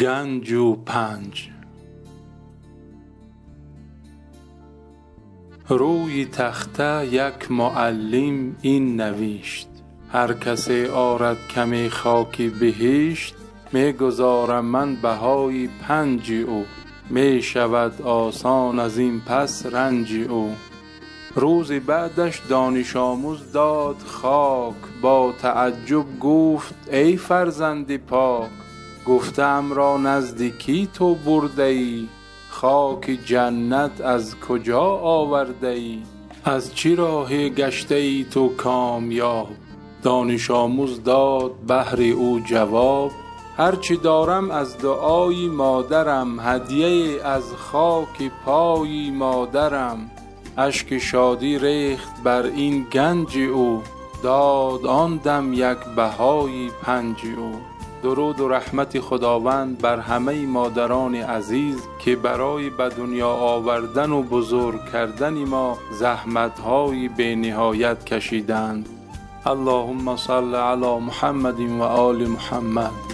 گنج و پنج. روی تخته یک معلم این نوشت هر کس آرد کمی خاک بهشت می گزارم من بهای پنج او می شود آسان از این پس رنج او. روزی بعدش دانش آموز داد خاک با تعجب گفت ای فرزند پاک گفته ام را نزد کی تو برده ای خاک جنت از کجا آورده ای از چه راه گشته ای تو کامیاب؟ دانش آموز داد بهر او جواب هر چه دارم از دعای مادرم هدیه از خاک پای مادرم. اشک شادی ریخت بر این گنج او داد آن دم یک بهای پنج او. درود و رحمت خداوند بر همه مادران عزیز که برای به دنیا آوردن و بزرگ کردن ما زحمت های بی نهایت کشیدند. اللهم صل علی محمد و آل محمد.